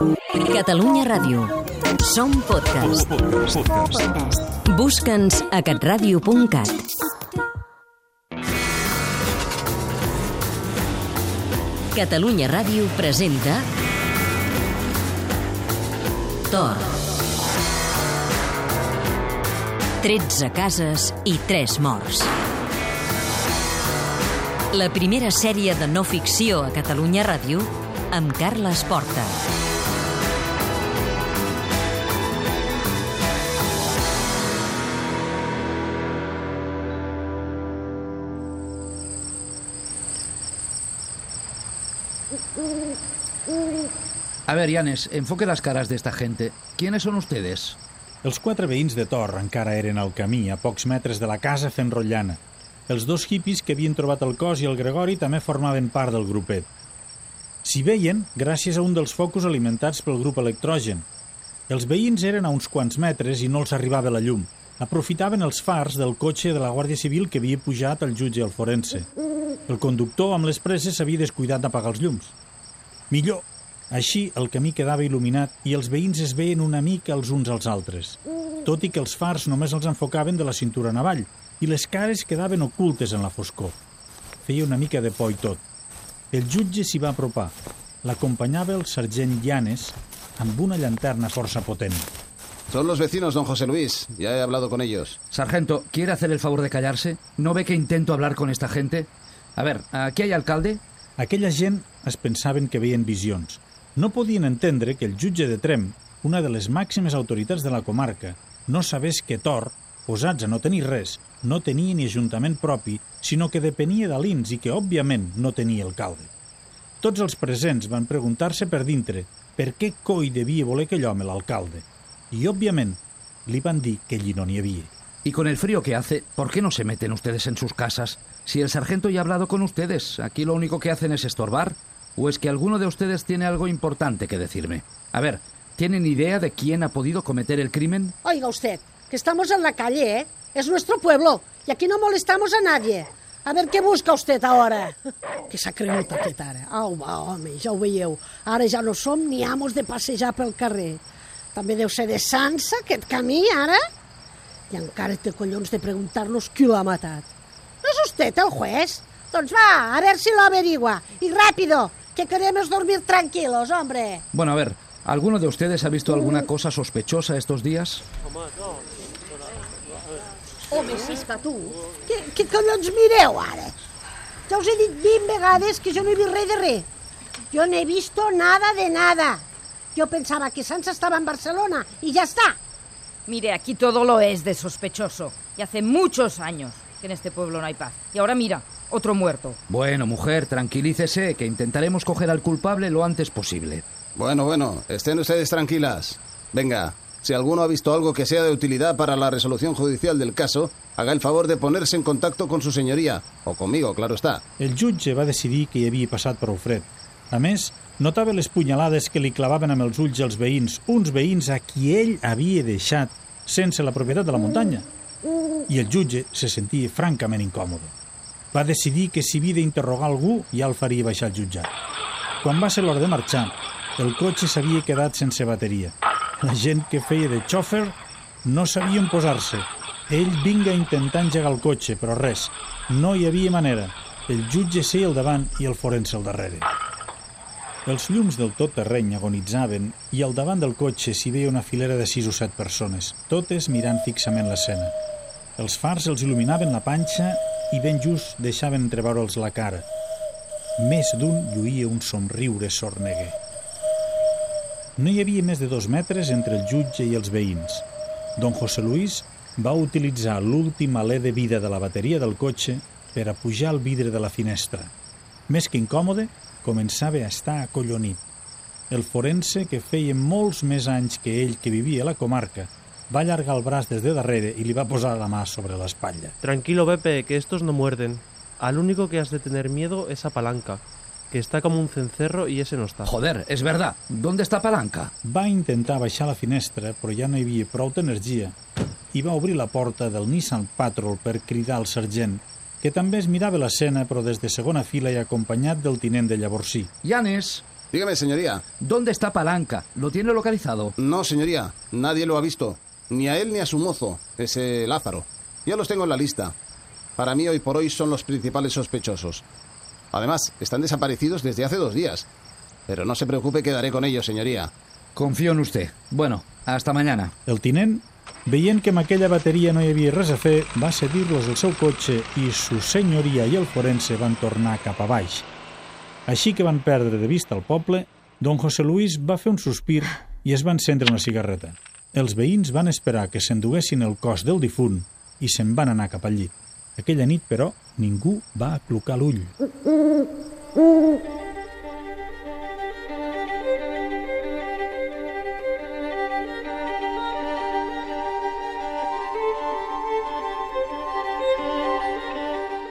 Catalunya Ràdio. Som podcast. Busca'ns a catradio.cat. Catalunya Ràdio presenta Tor. 13 cases i 3 morts. La primera sèrie de no ficció a Catalunya Ràdio amb Carles Porta. A ver, Yanes, enfoque las caras de esta gente. ¿Quiénes son ustedes? Els quatre veïns de Tor encara eren al camí, a pocs metres de la casa fent rotllana. Els dos hippies que havien trobat el cos i el Gregori també formaven part del grupet. S'hi veien gràcies a un dels focus alimentats pel grup electrogen. Els veïns eren a uns quants metres i no els arribava la llum. Aprofitaven els fars del cotxe de la Guàrdia Civil que havia pujat el jutge al forense. El conductor, amb les presses, s'havia descuidat d'apagar els llums. Millor, així el camí quedava il·luminat i els veïns es veien una mica els uns als altres, tot i que els fars només els enfocaven de la cintura en avall i les cares quedaven ocultes en la foscor. Feia una mica de por i tot. El jutge s'hi va apropar. L'acompanyava el sergent Llanes amb una llanterna força potent. Son los vecinos, don José Luis. Ya he hablado con ellos. Sargento, ¿quiere hacer el favor de callarse? ¿No ve que intento hablar con esta gente? A ver, ¿aquí hay alcalde? Aquella gent es pensaven que veien visions. No podien entendre que el jutge de Trem, una de les màximes autoritats de la comarca, no sabés que Tor, posats a no tenir res, no tenia ni ajuntament propi, sinó que depenia de l'Ins i que, òbviament, no tenia alcalde. Tots els presents van preguntar-se per dintre per què coi devia voler aquell home l'alcalde. I, òbviament, li van dir que allí no n'hi havia. Y con el frío que hace, ¿por qué no se meten ustedes en sus casas? Si el sargento ya ha hablado con ustedes, aquí lo único que hacen es estorbar. ¿O es que alguno de ustedes tiene algo importante que decirme? A ver, ¿tienen idea de quién ha podido cometer el crimen? Oiga usted, que estamos en la calle, ¿eh? Es nuestro pueblo y aquí no molestamos a nadie. A ver què busca usted ahora. Que s'ha cregut aquest ara. Au, va, home, ja ho veieu. Ara ja no som ni amos de passejar pel carrer. També deu ser de Sansa, aquest camí, ara? I encara té collons de preguntar-nos qui l'ha matat. ¿No es usted el juez? Doncs va, a ver si lo averigua. Y rápido, que queremos dormir tranquilos, hombre. Bueno, a ver, ¿alguno de ustedes ha visto alguna cosa sospechosa estos días? Home, si és que tu... Què, què collons mireu, ara? Ja us he dit 20 vegades que jo no he vist res de res. Jo no he visto nada de nada. Yo pensaba que Sansa estaba en Barcelona y ya está. Mire, aquí todo lo es de sospechoso. Y hace muchos años que en este pueblo no hay paz. Y ahora mira, otro muerto. Bueno, mujer, tranquilícese, que intentaremos coger al culpable lo antes posible. Bueno, bueno, estén ustedes tranquilas. Venga, si alguno ha visto algo que sea de utilidad para la resolución judicial del caso, haga el favor de ponerse en contacto con su señoría, o conmigo, claro está. El jutge va decidir que hi havia passat prou fred. A més, notava les punyalades que li clavaven amb els ulls els veïns, uns veïns a qui ell havia deixat sense la propietat de la muntanya. I el jutge se sentia francament incòmode. Va decidir que si havia d'interrogar algú ja el faria baixar al jutjat. Quan va ser l'hora de marxar, el cotxe s'havia quedat sense bateria. La gent que feia de xòfer no sabia on posar-se. Ell vinga a intentar engegar el cotxe, però res. No hi havia manera. El jutge seia al davant i el forense al darrere. Els llums del tot terreny agonitzaven i al davant del cotxe s'hi veia una filera de sis o set persones, totes mirant fixament l'escena. Els fars els il·luminaven la panxa i ben just deixaven entreveure'ls la cara. Més d'un lluïa un somriure sorneguer. No hi havia més de dos metres entre el jutge i els veïns. Don José Luis va utilitzar l'últim alè de vida de la bateria del cotxe per a pujar el vidre de la finestra. Més que incòmode, començava a estar acollonit. El forense, que feia molts més anys que ell que vivia a la comarca, va allargar el braç des de darrere i li va posar la mà sobre l'espatlla. Tranquilo, Pepe, que estos no muerden. Al único que has de tener miedo es a Palanca, que está como un cencerro y ese no está. Joder, es verdad. ¿Dónde está Palanca? Va intentar baixar la finestra, però ja no hi havia prou d'energia, i va obrir la porta del Nissan Patrol per cridar al sergent, que també es mirava l'escena, però des de segona fila i acompanyat del tinent de Llavorsí. Yanes, Dígame, señoría. ¿Dónde está Palanca? ¿Lo tiene localizado? No, señoría. Nadie lo ha visto. Ni a él ni a su mozo, ese Lázaro. Ya los tengo en la lista. Para mí, hoy por hoy, son los principales sospechosos. Además, están desaparecidos desde hace dos días. Pero no se preocupe, quedaré con ellos, señoría. Confío en usted. Bueno, hasta mañana. El tinent, veient que amb aquella bateria no hi havia res a fer, va cedir-los el seu cotxe i su senyoria i el forense van tornar cap a baix. Així que van perdre de vista el poble, don José Luis va fer un sospir i es va encendre una cigarreta. Els veïns van esperar que s'enduguessin el cos del difunt i se'n van anar cap al llit. Aquella nit, però, ningú va aclucar l'ull.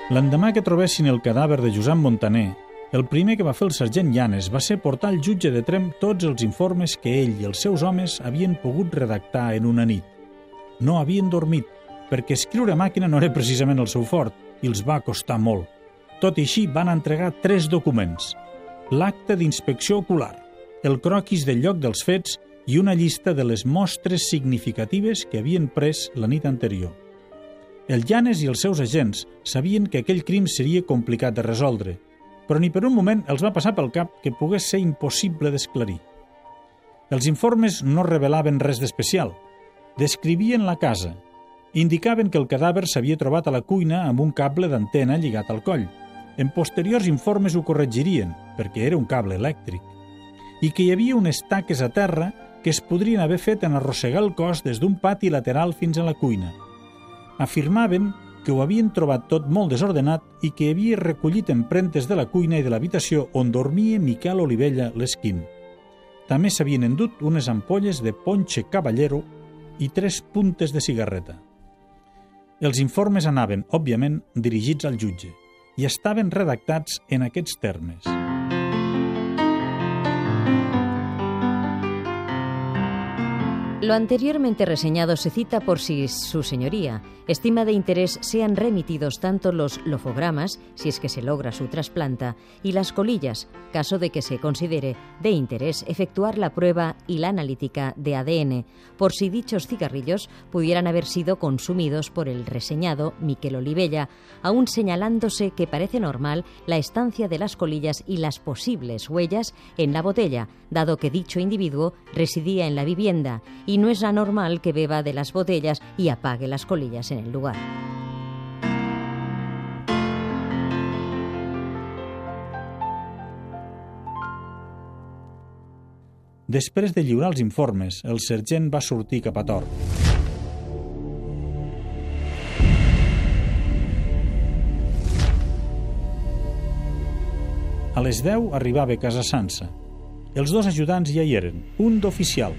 L'endemà que trobessin el cadàver de Josep Montaner, el primer que va fer el sergent Llanes va ser portar al jutge de Trem tots els informes que ell i els seus homes havien pogut redactar en una nit. No havien dormit, perquè escriure a màquina no era precisament el seu fort i els va costar molt. Tot i així van entregar tres documents. L'acte d'inspecció ocular, el croquis del lloc dels fets i una llista de les mostres significatives que havien pres la nit anterior. El Llanes i els seus agents sabien que aquell crim seria complicat de resoldre, però ni per un moment els va passar pel cap que pogués ser impossible d'esclarir. Els informes no revelaven res d'especial. Descrivien la casa. Indicaven que el cadàver s'havia trobat a la cuina amb un cable d'antena lligat al coll. En posteriors informes ho corregirien, perquè era un cable elèctric. I que hi havia unes taques a terra que es podrien haver fet en arrossegar el cos des d'un pati lateral fins a la cuina – afirmaven que ho havien trobat tot molt desordenat i que havia recollit empremtes de la cuina i de l'habitació on dormia Miquel Olivella l'esquin. També s'havien endut unes ampolles de ponche caballero i tres puntes de cigarreta. Els informes anaven, òbviament, dirigits al jutge i estaven redactats en aquests termes. Lo anteriormente reseñado se cita por si su señoría estima de interés sean remitidos tanto los lofogramas, si es que se logra su trasplanta, y las colillas, caso de que se considere de interés efectuar la prueba y la analítica de ADN, por si dichos cigarrillos pudieran haber sido consumidos por el reseñado Miquel Olivella, aún señalándose que parece normal la estancia de las colillas y las posibles huellas en la botella, dado que dicho individuo residía en la vivienda y no es anormal que beba de las botellas y apague las colillas en el lugar. Després de lliurar els informes, el sergent va sortir cap a Tor. A les 10 arribava a Casa Sansa. Els dos ajudants ja hi eren, un d'oficial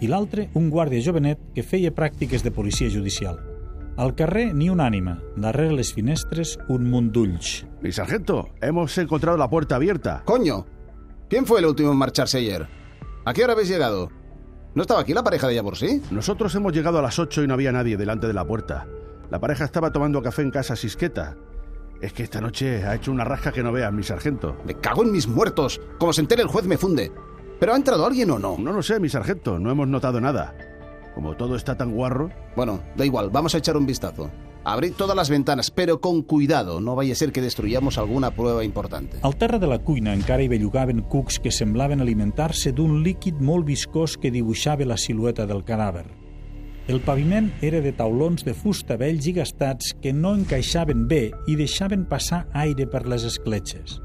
i l'altre un guàrdia jovenet que feia pràctiques de policia judicial. Al carrer ni un ànima, darrere les finestres un munt d'ulls. Mi sargento, hemos encontrado la puerta abierta. ¡Coño! ¿Quién fue el último en marcharse ayer? ¿A qué hora habéis llegado? ¿No estaba aquí la pareja de sí? Nosotros hemos llegado a las 8 y no había nadie delante de la puerta. La pareja estaba tomando café en casa Sisqueta. Es que esta noche ha hecho una rasca que no veas, mi sargento. Me cago en mis muertos. Como se entere el juez me funde. ¿Pero ha entrado alguien o no? No lo sé, mi sargento. No hemos notado nada. Como todo está tan guarro. Bueno, da igual. Vamos a echar un vistazo. Abrid todas les ventanes, però con cuidado. No vaya a ser que destruyamos alguna prueba importante. Al terra de la cuina encara hi bellugaven cucs que semblaven alimentar-se d'un líquid molt viscós que dibuixava la silueta del cadàver. El paviment era de taulons de fusta vells i gastats que no encaixaven bé i deixaven passar aire per les escletxes.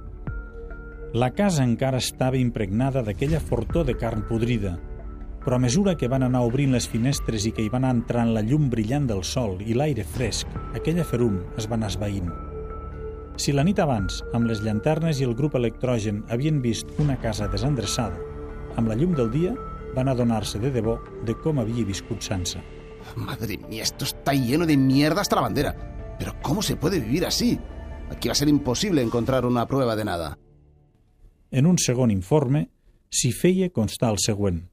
La casa encara estava impregnada d'aquella fortor de carn podrida, però a mesura que van anar obrint les finestres i que hi van entrant la llum brillant del sol i l'aire fresc, aquella ferum es van esvaint. Si la nit abans, amb les llanternes i el grup electrogen, havien vist una casa desendreçada, amb la llum del dia van adonar-se de debò de com havia viscut Sansa. Madre mía, esto está lleno de mierda hasta la bandera. Pero ¿cómo se puede vivir así? Aquí va a ser imposible encontrar una prueba de nada. En un segon informe s'hi feia constar el següent.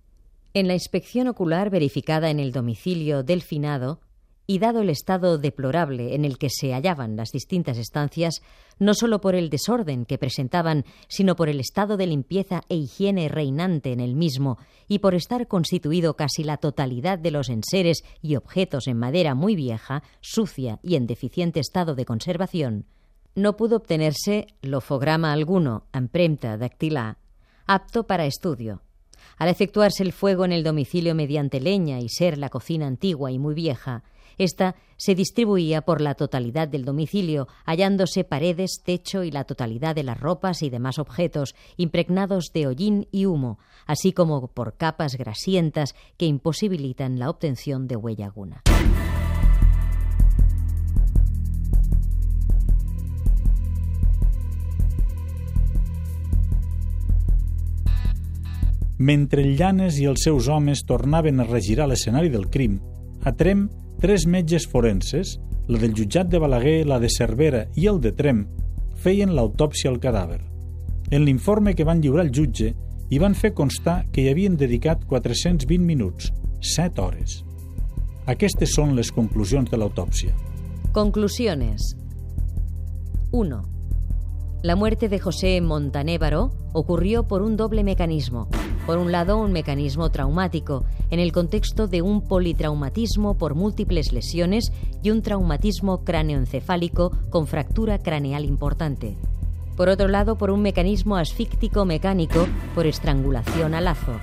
En la inspección ocular verificada en el domicilio del finado, y dado el estado deplorable en el que se hallaban las distintas estancias, no sólo por el desorden que presentaban, sino por el estado de limpieza e higiene reinante en el mismo, y por estar constituido casi la totalidad de los enseres y objetos en madera muy vieja, sucia y en deficiente estado de conservación, no pudo obtenerse lofograma alguno, empremta dactilá, apto para estudio. Al efectuarse el fuego en el domicilio mediante leña y ser la cocina antigua y muy vieja, esta se distribuía por la totalidad del domicilio, hallándose paredes, techo y la totalidad de las ropas y demás objetos impregnados de hollín y humo, así como por capas grasientas que imposibilitan la obtención de huella alguna. Mentre Llanes i els seus homes tornaven a regirar l'escenari del crim, a Trem, tres metges forenses, la del jutjat de Balaguer, la de Cervera i el de Trem, feien l'autòpsia al cadàver. En l'informe que van lliurar al jutge, hi van fer constar que hi havien dedicat 420 minuts, 7 hores. Aquestes són les conclusions de l'autòpsia. Conclusiones. 1. La muerte de José Montanévaro ocurrió por un doble mecanismo. Por un lado, un mecanismo traumático, en el contexto de un politraumatismo por múltiples lesiones y un traumatismo cráneoencefálico con fractura craneal importante. Por otro lado, por un mecanismo asfíctico mecánico por estrangulación a lazo.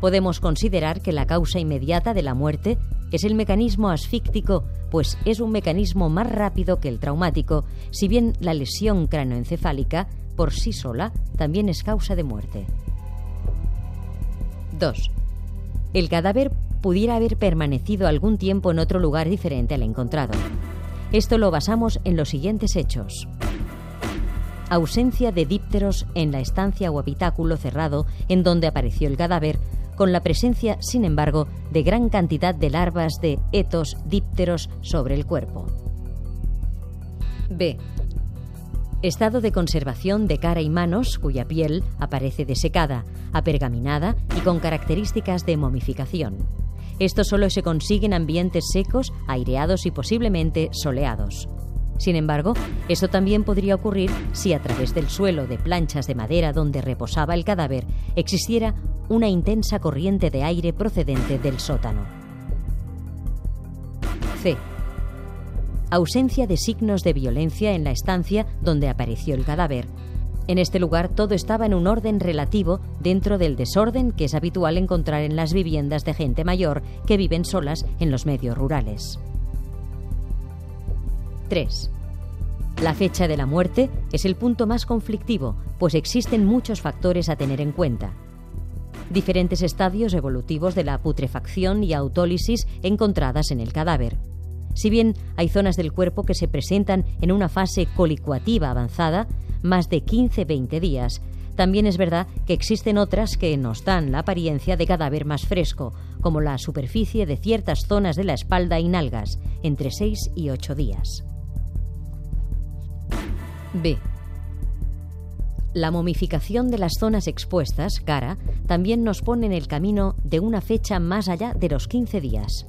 Podemos considerar que la causa inmediata de la muerte es el mecanismo asfíctico, pues es un mecanismo más rápido que el traumático, si bien la lesión cráneoencefálica, por sí sola, también es causa de muerte. 2. El cadáver pudiera haber permanecido algún tiempo en otro lugar diferente al encontrado. Esto lo basamos en los siguientes hechos. Ausencia de dípteros en la estancia o habitáculo cerrado en donde apareció el cadáver, con la presencia, sin embargo, de gran cantidad de larvas de etos dípteros sobre el cuerpo. B. Estado de conservación de cara y manos cuya piel aparece desecada, apergaminada y con características de momificación. Esto solo se consigue en ambientes secos, aireados y posiblemente soleados. Sin embargo, eso también podría ocurrir si a través del suelo de planchas de madera donde reposaba el cadáver existiera una intensa corriente de aire procedente del sótano. C ausencia de signos de violencia en la estancia donde apareció el cadáver. En este lugar todo estaba en un orden relativo dentro del desorden que es habitual encontrar en las viviendas de gente mayor que viven solas en los medios rurales. 3. La fecha de la muerte es el punto más conflictivo, pues existen muchos factores a tener en cuenta. Diferentes estadios evolutivos de la putrefacción y autólisis encontradas en el cadáver si bien hay zonas del cuerpo que se presentan en una fase colicuativa avanzada, más de 15-20 días, también es verdad que existen otras que nos dan la apariencia de cadáver más fresco, como la superficie de ciertas zonas de la espalda y nalgas, entre 6 y 8 días. B. La momificación de las zonas expuestas, cara, también nos pone en el camino de una fecha más allá de los 15 días.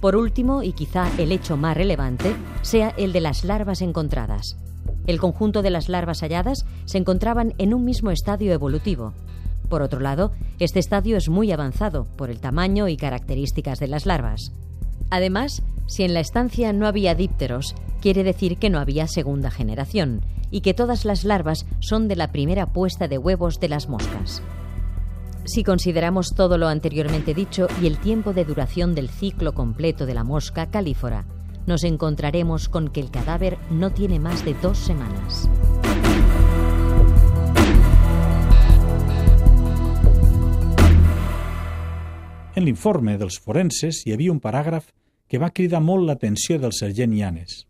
Por último, y quizá el hecho más relevante, sea el de las larvas encontradas. El conjunto de las larvas halladas se encontraban en un mismo estadio evolutivo. Por otro lado, este estadio es muy avanzado por el tamaño y características de las larvas. Además, si en la estancia no había dípteros, quiere decir que no había segunda generación y que todas las larvas son de la primera puesta de huevos de las moscas. Si consideramos todo lo anteriormente dicho y el tiempo de duración del ciclo completo de la mosca calífora, nos encontraremos con que el cadáver no tiene más de dos semanas. En l'informe dels forenses hi havia un paràgraf que va cridar molt l'atenció del sergent Llanes.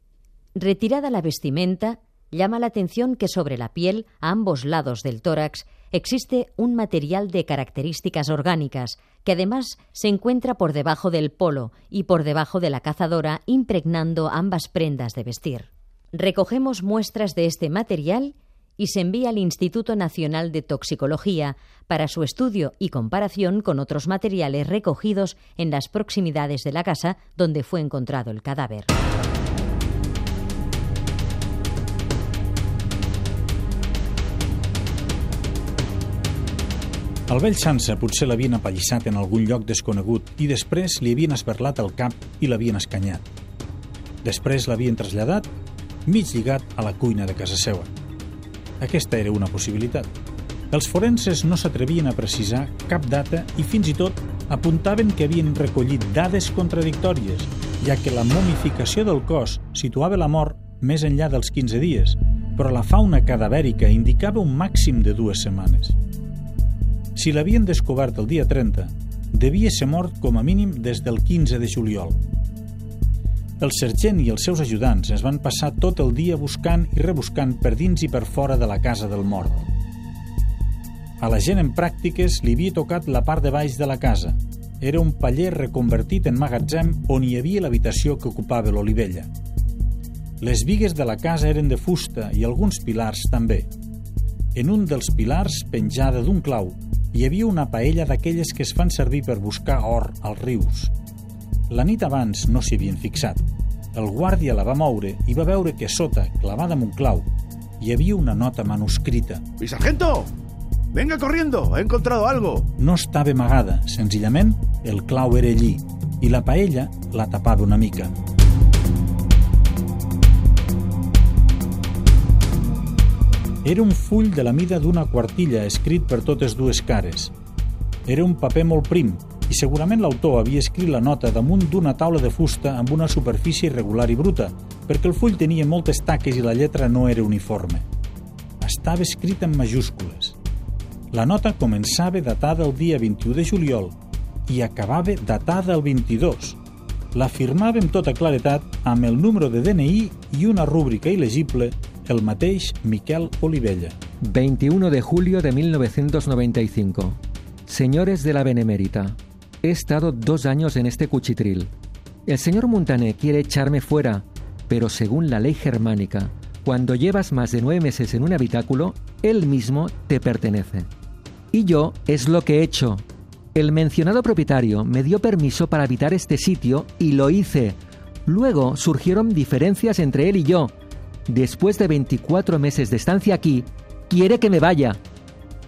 Retirada la vestimenta, llama la atención que sobre la piel, a ambos lados del tórax, existe un material de características orgánicas que además se encuentra por debajo del polo y por debajo de la cazadora impregnando ambas prendas de vestir. Recogemos muestras de este material y se envía al Instituto Nacional de Toxicología para su estudio y comparación con otros materiales recogidos en las proximidades de la casa donde fue encontrado el cadáver. El vell Sansa potser l'havien apallissat en algun lloc desconegut i després li havien esberlat el cap i l'havien escanyat. Després l'havien traslladat, mig lligat a la cuina de casa seva. Aquesta era una possibilitat. Els forenses no s'atrevien a precisar cap data i fins i tot apuntaven que havien recollit dades contradictòries, ja que la momificació del cos situava la mort més enllà dels 15 dies, però la fauna cadavèrica indicava un màxim de dues setmanes. Si l'havien descobert el dia 30, devia ser mort com a mínim des del 15 de juliol. El sergent i els seus ajudants es van passar tot el dia buscant i rebuscant per dins i per fora de la casa del mort. A la gent en pràctiques li havia tocat la part de baix de la casa. Era un paller reconvertit en magatzem on hi havia l'habitació que ocupava l'olivella. Les vigues de la casa eren de fusta i alguns pilars també. En un dels pilars, penjada d'un clau, hi havia una paella d'aquelles que es fan servir per buscar or als rius. La nit abans no s'hi havien fixat. El guàrdia la va moure i va veure que sota, clavada amb un clau, hi havia una nota manuscrita. ¡Mi sargento! ¡Venga corriendo! ¡He encontrado algo! No estava amagada, senzillament el clau era allí i la paella la tapava una mica. Era un full de la mida d'una quartilla escrit per totes dues cares. Era un paper molt prim i segurament l'autor havia escrit la nota damunt d'una taula de fusta amb una superfície irregular i bruta, perquè el full tenia moltes taques i la lletra no era uniforme. Estava escrit en majúscules. La nota començava datada el dia 21 de juliol i acabava datada el 22. La firmava amb tota claretat amb el número de DNI i una rúbrica il·legible el mateix Miquel Olivella. 21 de julio de 1995. Señores de la Benemérita, he estado dos años en este cuchitril. El señor Montané quiere echarme fuera, pero según la ley germánica, cuando llevas más de nueve meses en un habitáculo, él mismo te pertenece. Y yo es lo que he hecho. El mencionado propietario me dio permiso para habitar este sitio y lo hice. Luego surgieron diferencias entre él y yo, después de 24 meses de estancia aquí, quiere que me vaya.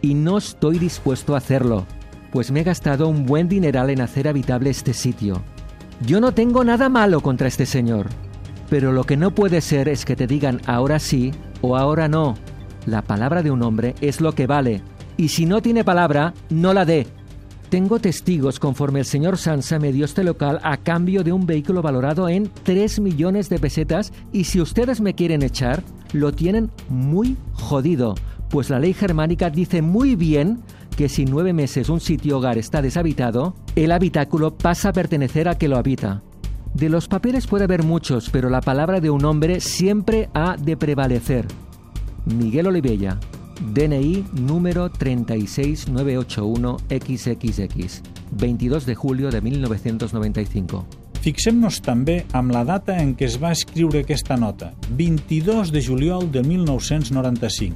Y no estoy dispuesto a hacerlo, pues me he gastado un buen dineral en hacer habitable este sitio. Yo no tengo nada malo contra este señor, pero lo que no puede ser es que te digan ahora sí o ahora no. La palabra de un hombre es lo que vale, y si no tiene palabra, no la dé. Tengo testigos conforme el señor Sansa me dio este local a cambio de un vehículo valorado en 3 millones de pesetas y si ustedes me quieren echar, lo tienen muy jodido, pues la ley germánica dice muy bien que si nueve meses un sitio hogar está deshabitado, el habitáculo pasa a pertenecer a que lo habita. De los papeles puede haber muchos, pero la palabra de un hombre siempre ha de prevalecer. Miguel Olivella, DNI número 36981XXX, 22 de julio de 1995. Fixem-nos també amb la data en què es va escriure aquesta nota, 22 de juliol de 1995.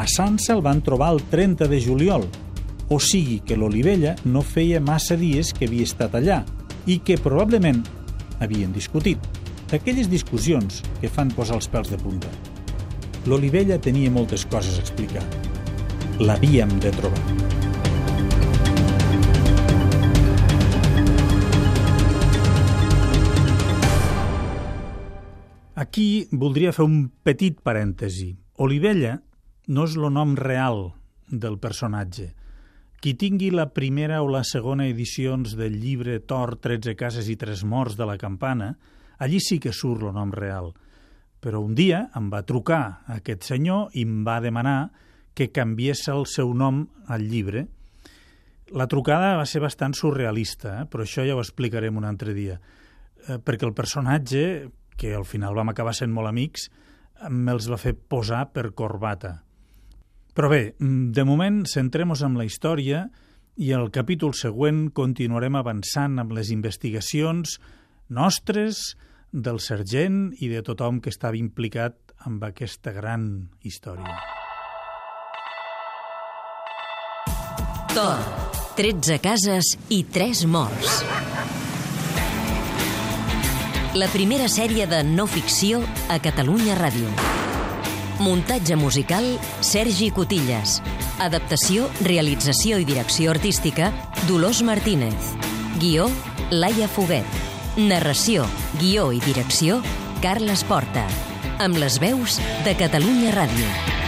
A Sansa el van trobar el 30 de juliol, o sigui que l'Olivella no feia massa dies que havia estat allà i que probablement havien discutit. D'aquelles discussions que fan posar els pèls de punta. L'Olivella tenia moltes coses a explicar. L'havíem de trobar. Aquí voldria fer un petit parèntesi. Olivella no és el nom real del personatge. Qui tingui la primera o la segona edicions del llibre Tor, 13 cases i 3 morts de la campana, allí sí que surt el nom real. Però un dia em va trucar aquest senyor i em va demanar que canviés el seu nom al llibre. La trucada va ser bastant surrealista, eh? però això ja ho explicarem un altre dia. Eh, perquè el personatge, que al final vam acabar sent molt amics, me'ls va fer posar per corbata. Però bé, de moment centrem-nos en la història i el capítol següent continuarem avançant amb les investigacions nostres, del sergent i de tothom que estava implicat amb aquesta gran història. Tor, 13 cases i 3 morts. La primera sèrie de no ficció a Catalunya Ràdio. Muntatge musical, Sergi Cotillas. Adaptació, realització i direcció artística, Dolors Martínez. Guió, Laia Foguet. Narració, guió i direcció, Carles Porta. Amb les veus de Catalunya Ràdio.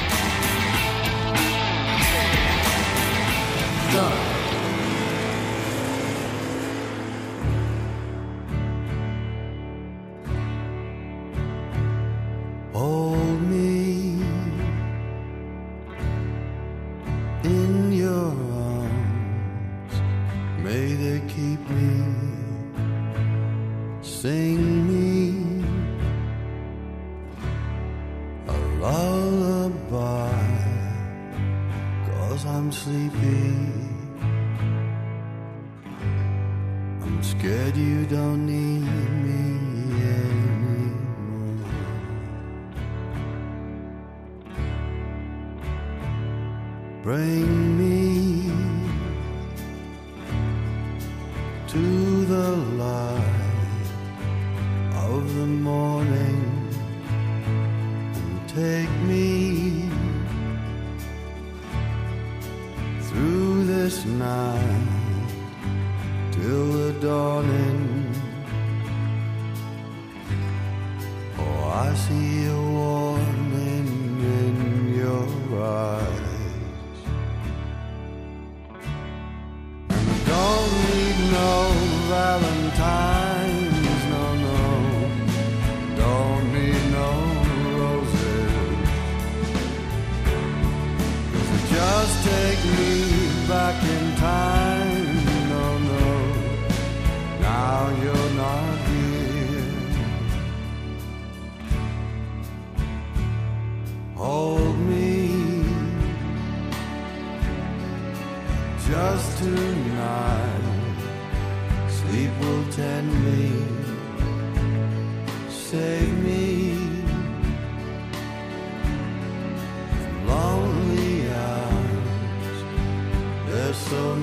Me to the light of the morning and take me through this night till the dawning. Oh, I see a time, no, no. Now you're not here. Hold me just tonight. Sleep will tend me, save so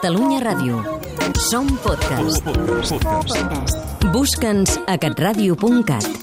Catalunya Ràdio. Som podcast. Busca'ns a catradio.cat.